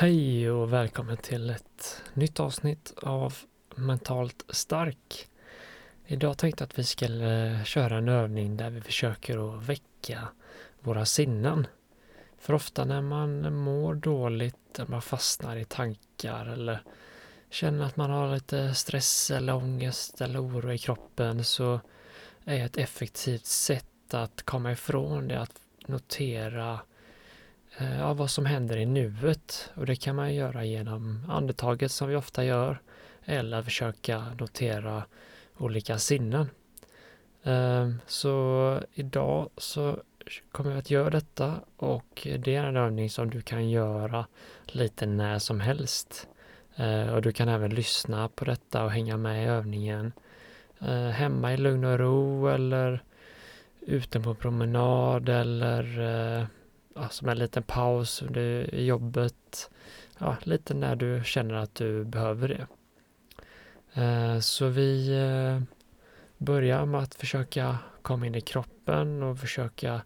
Hej och välkommen till ett nytt avsnitt av Mentalt stark. Idag tänkte jag att vi skulle eh, köra en övning där vi försöker att väcka våra sinnen. För ofta när man mår dåligt, när man fastnar i tankar eller känner att man har lite stress eller ångest eller oro i kroppen så är ett effektivt sätt att komma ifrån det att notera Eh, ja, vad som händer i nuet. Och det kan man göra genom andetaget som vi ofta gör eller försöka notera olika sinnen. Eh, så idag så kommer vi att göra detta och det är en övning som du kan göra lite när som helst. Eh, och du kan även lyssna på detta och hänga med i övningen hemma i lugn och ro eller ute på promenad eller ja, som en liten paus under jobbet. Ja, lite när du känner att du behöver det. Eh, så vi eh, börjar med att försöka komma in i kroppen och försöka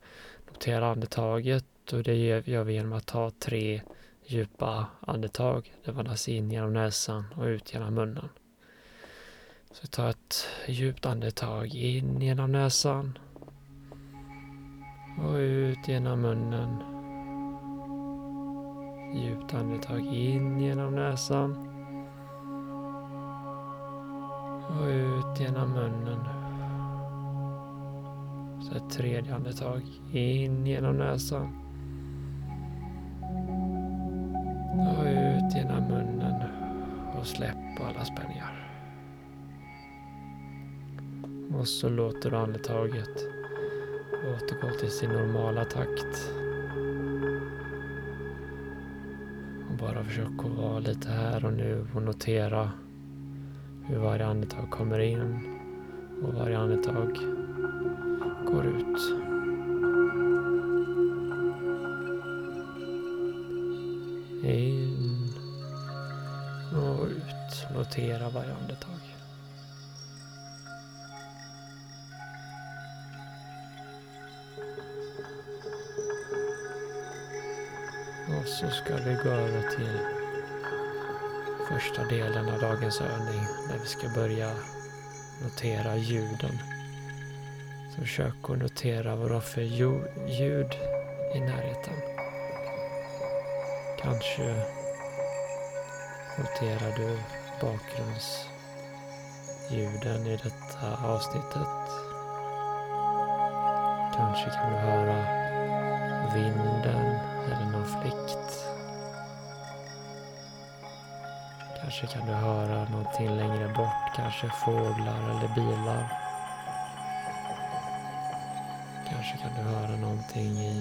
notera andetaget och det gör vi genom att ta tre djupa andetag. Det andas in genom näsan och ut genom munnen. Så ta ett djupt andetag in genom näsan och ut genom munnen. Djupt andetag in genom näsan. Och ut genom munnen. Så ett tredje andetag in genom näsan. Och ut genom munnen. Och släpp alla spänningar. Och så låter du andetaget återgå till sin normala takt. Och bara försök att vara lite här och nu och notera hur varje andetag kommer in och varje andetag går ut. In och ut. Notera varje andetag. Och så ska vi gå över till första delen av dagens övning där vi ska börja notera ljuden. Så försök att notera vad du har för ljud i närheten. Kanske noterar du bakgrundsljuden i detta avsnittet. Kanske kan du höra vinden eller någon fläkt. Kanske kan du höra någonting längre bort, kanske fåglar eller bilar. Kanske kan du höra någonting i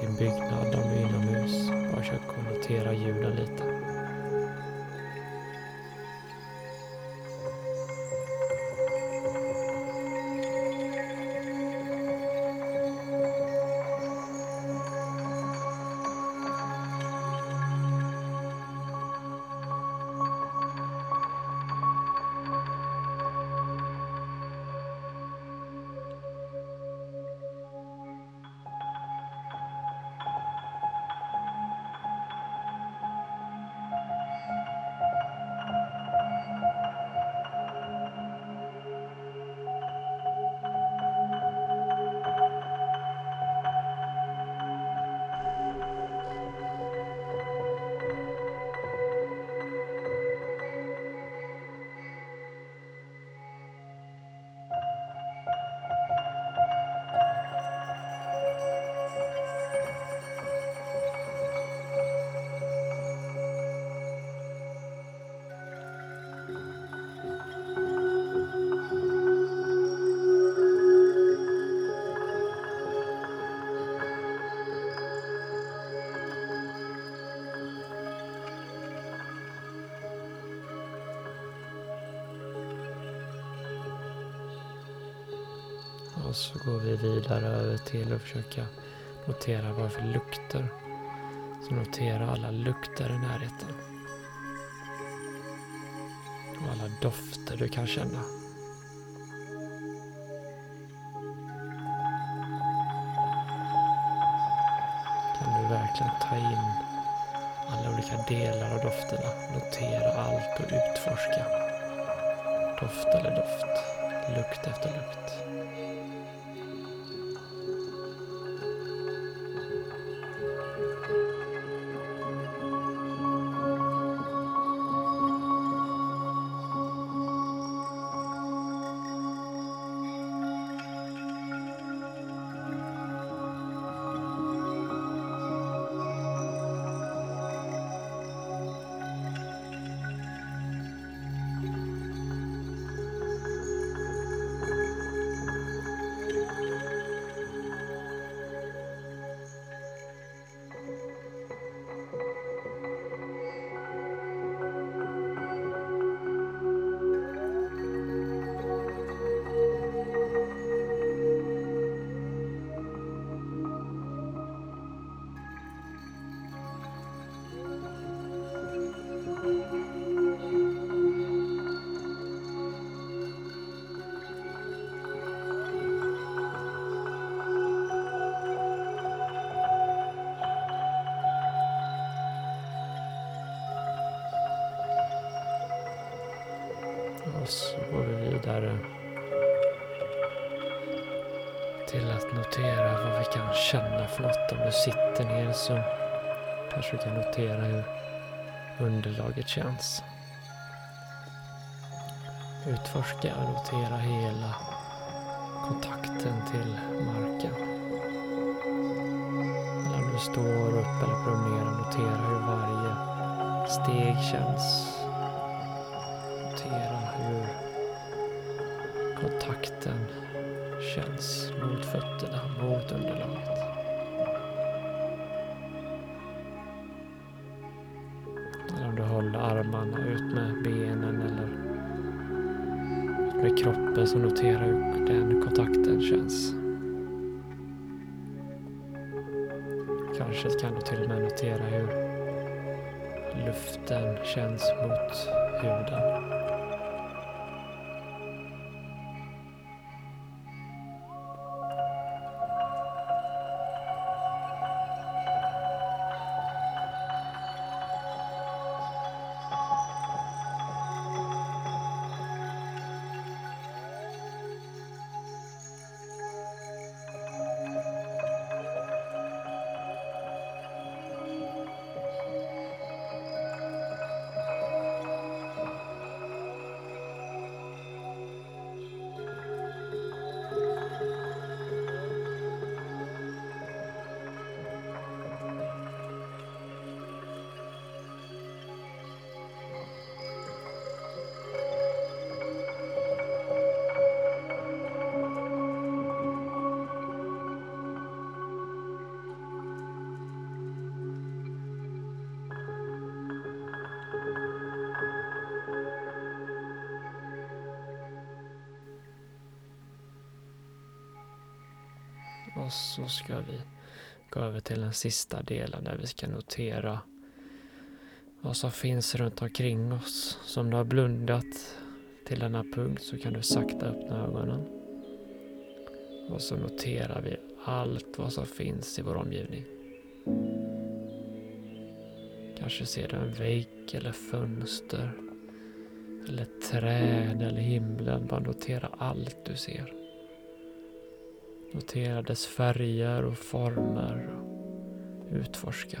din byggnad om du är inomhus. Bara försök att notera ljuden lite. Och så går vi vidare över till att försöka notera vad för lukter. Så notera alla lukter i närheten. Och alla dofter du kan känna. Kan du verkligen ta in alla olika delar av dofterna. Notera allt och utforska. Doft eller doft. Lukt efter lukt. Så går vi vidare till att notera vad vi kan känna för något. Om du sitter ner så kanske du kan notera hur underlaget känns. Utforska och notera hela kontakten till marken. Eller om du står upp eller promenerar, notera hur varje steg känns. Kontakten känns mot fötterna, mot underlaget. Eller om du håller armarna ut med benen eller ut med kroppen så notera hur den kontakten känns. Kanske kan du till och med notera hur luften känns mot huden. Och så ska vi gå över till den sista delen där vi ska notera vad som finns runt omkring oss. Så om du har blundat till denna punkt så kan du sakta öppna ögonen. Och så noterar vi allt vad som finns i vår omgivning. Kanske ser du en vägg eller fönster. Eller träd eller himlen. Bara notera allt du ser. Notera dess färger och former. Utforska.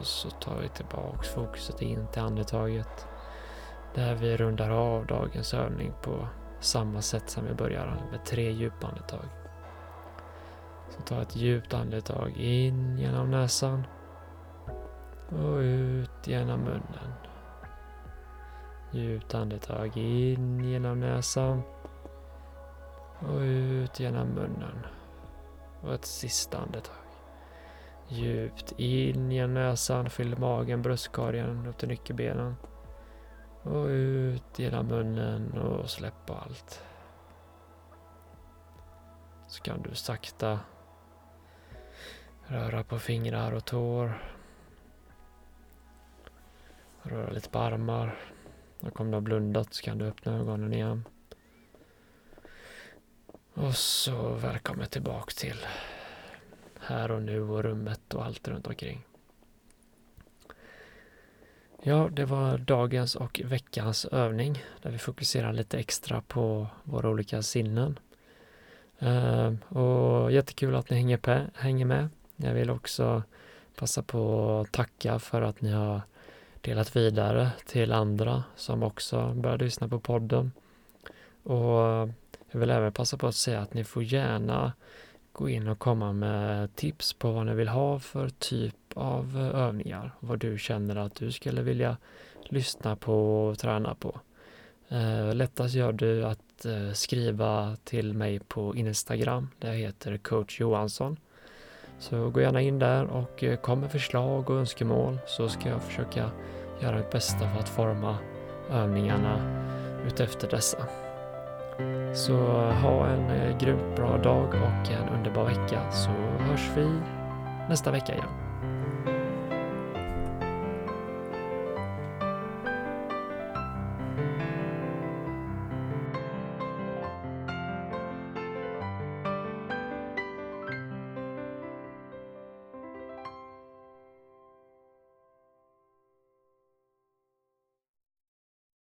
Och så tar vi tillbaks fokuset in till andetaget. Där vi rundar av dagens övning på samma sätt som vi börjar med tre djupa andetag. Så ta ett djupt andetag in genom näsan och ut genom munnen. Djupt andetag in genom näsan och ut genom munnen. Och ett sista andetag. Djupt in genom näsan, fyll magen, bröstkorgen upp till nyckelbenen. Och ut genom munnen och släpp allt. Så kan du sakta röra på fingrar och tår. Röra lite på armar. Och om du har blundat så kan du öppna ögonen igen. Och så välkommen tillbaka till här och nu och rummet och allt runt omkring. Ja, det var dagens och veckans övning där vi fokuserar lite extra på våra olika sinnen. Uh, och jättekul att ni hänger, hänger med. Jag vill också passa på att tacka för att ni har delat vidare till andra som också börjar lyssna på podden. Och jag vill även passa på att säga att ni får gärna gå in och komma med tips på vad ni vill ha för typ av övningar. Vad du känner att du skulle vilja lyssna på och träna på. Eh, lättast gör du att eh, skriva till mig på Instagram. där jag heter coach Johansson. Så gå gärna in där och eh, kom med förslag och önskemål så ska jag försöka göra mitt bästa för att forma övningarna utefter dessa. Så ha en eh, grymt bra dag och en underbar vecka så hörs vi nästa vecka igen.